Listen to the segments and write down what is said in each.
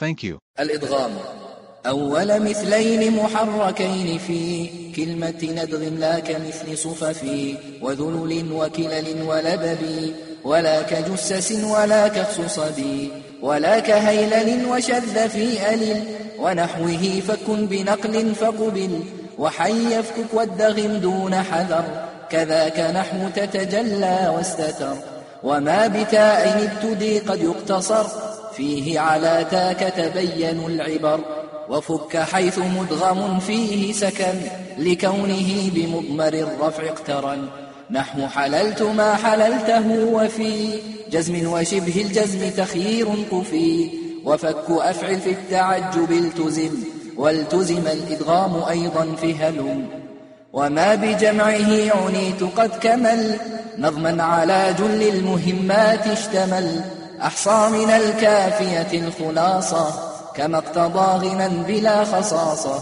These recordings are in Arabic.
Thank you. الإدغام أول مثلين محركين في كلمة ندغ لا كمثل صفف وذلل وكلل ولبب ولا كجسس ولا كخصصب ولا كهيلل وشذ في ألل ونحوه فكن بنقل فقبل وحي يفكك والدغم دون حذر كذاك نحو تتجلى واستتر وما بتاء ابتدي قد يقتصر فيه على تاك تبين العبر وفك حيث مدغم فيه سكن لكونه بمضمر الرفع اقترن. نحو حللت ما حللته وفي جزم وشبه الجزم تخيير قفي وفك أفعل في التعجب التزم والتزم الإدغام أيضا في هلم. وما بجمعه عنيت قد كمل نظما على جل المهمات اشتمل. أحصى من الكافية الخلاصة كما اقتضى غنى بلا خصاصة.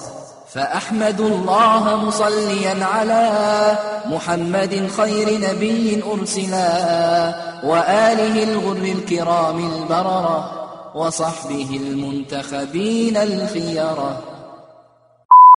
فأحمد الله مصليا على محمد خير نبي أرسلا وآله الغر الكرام البررة وصحبه المنتخبين الخيرة.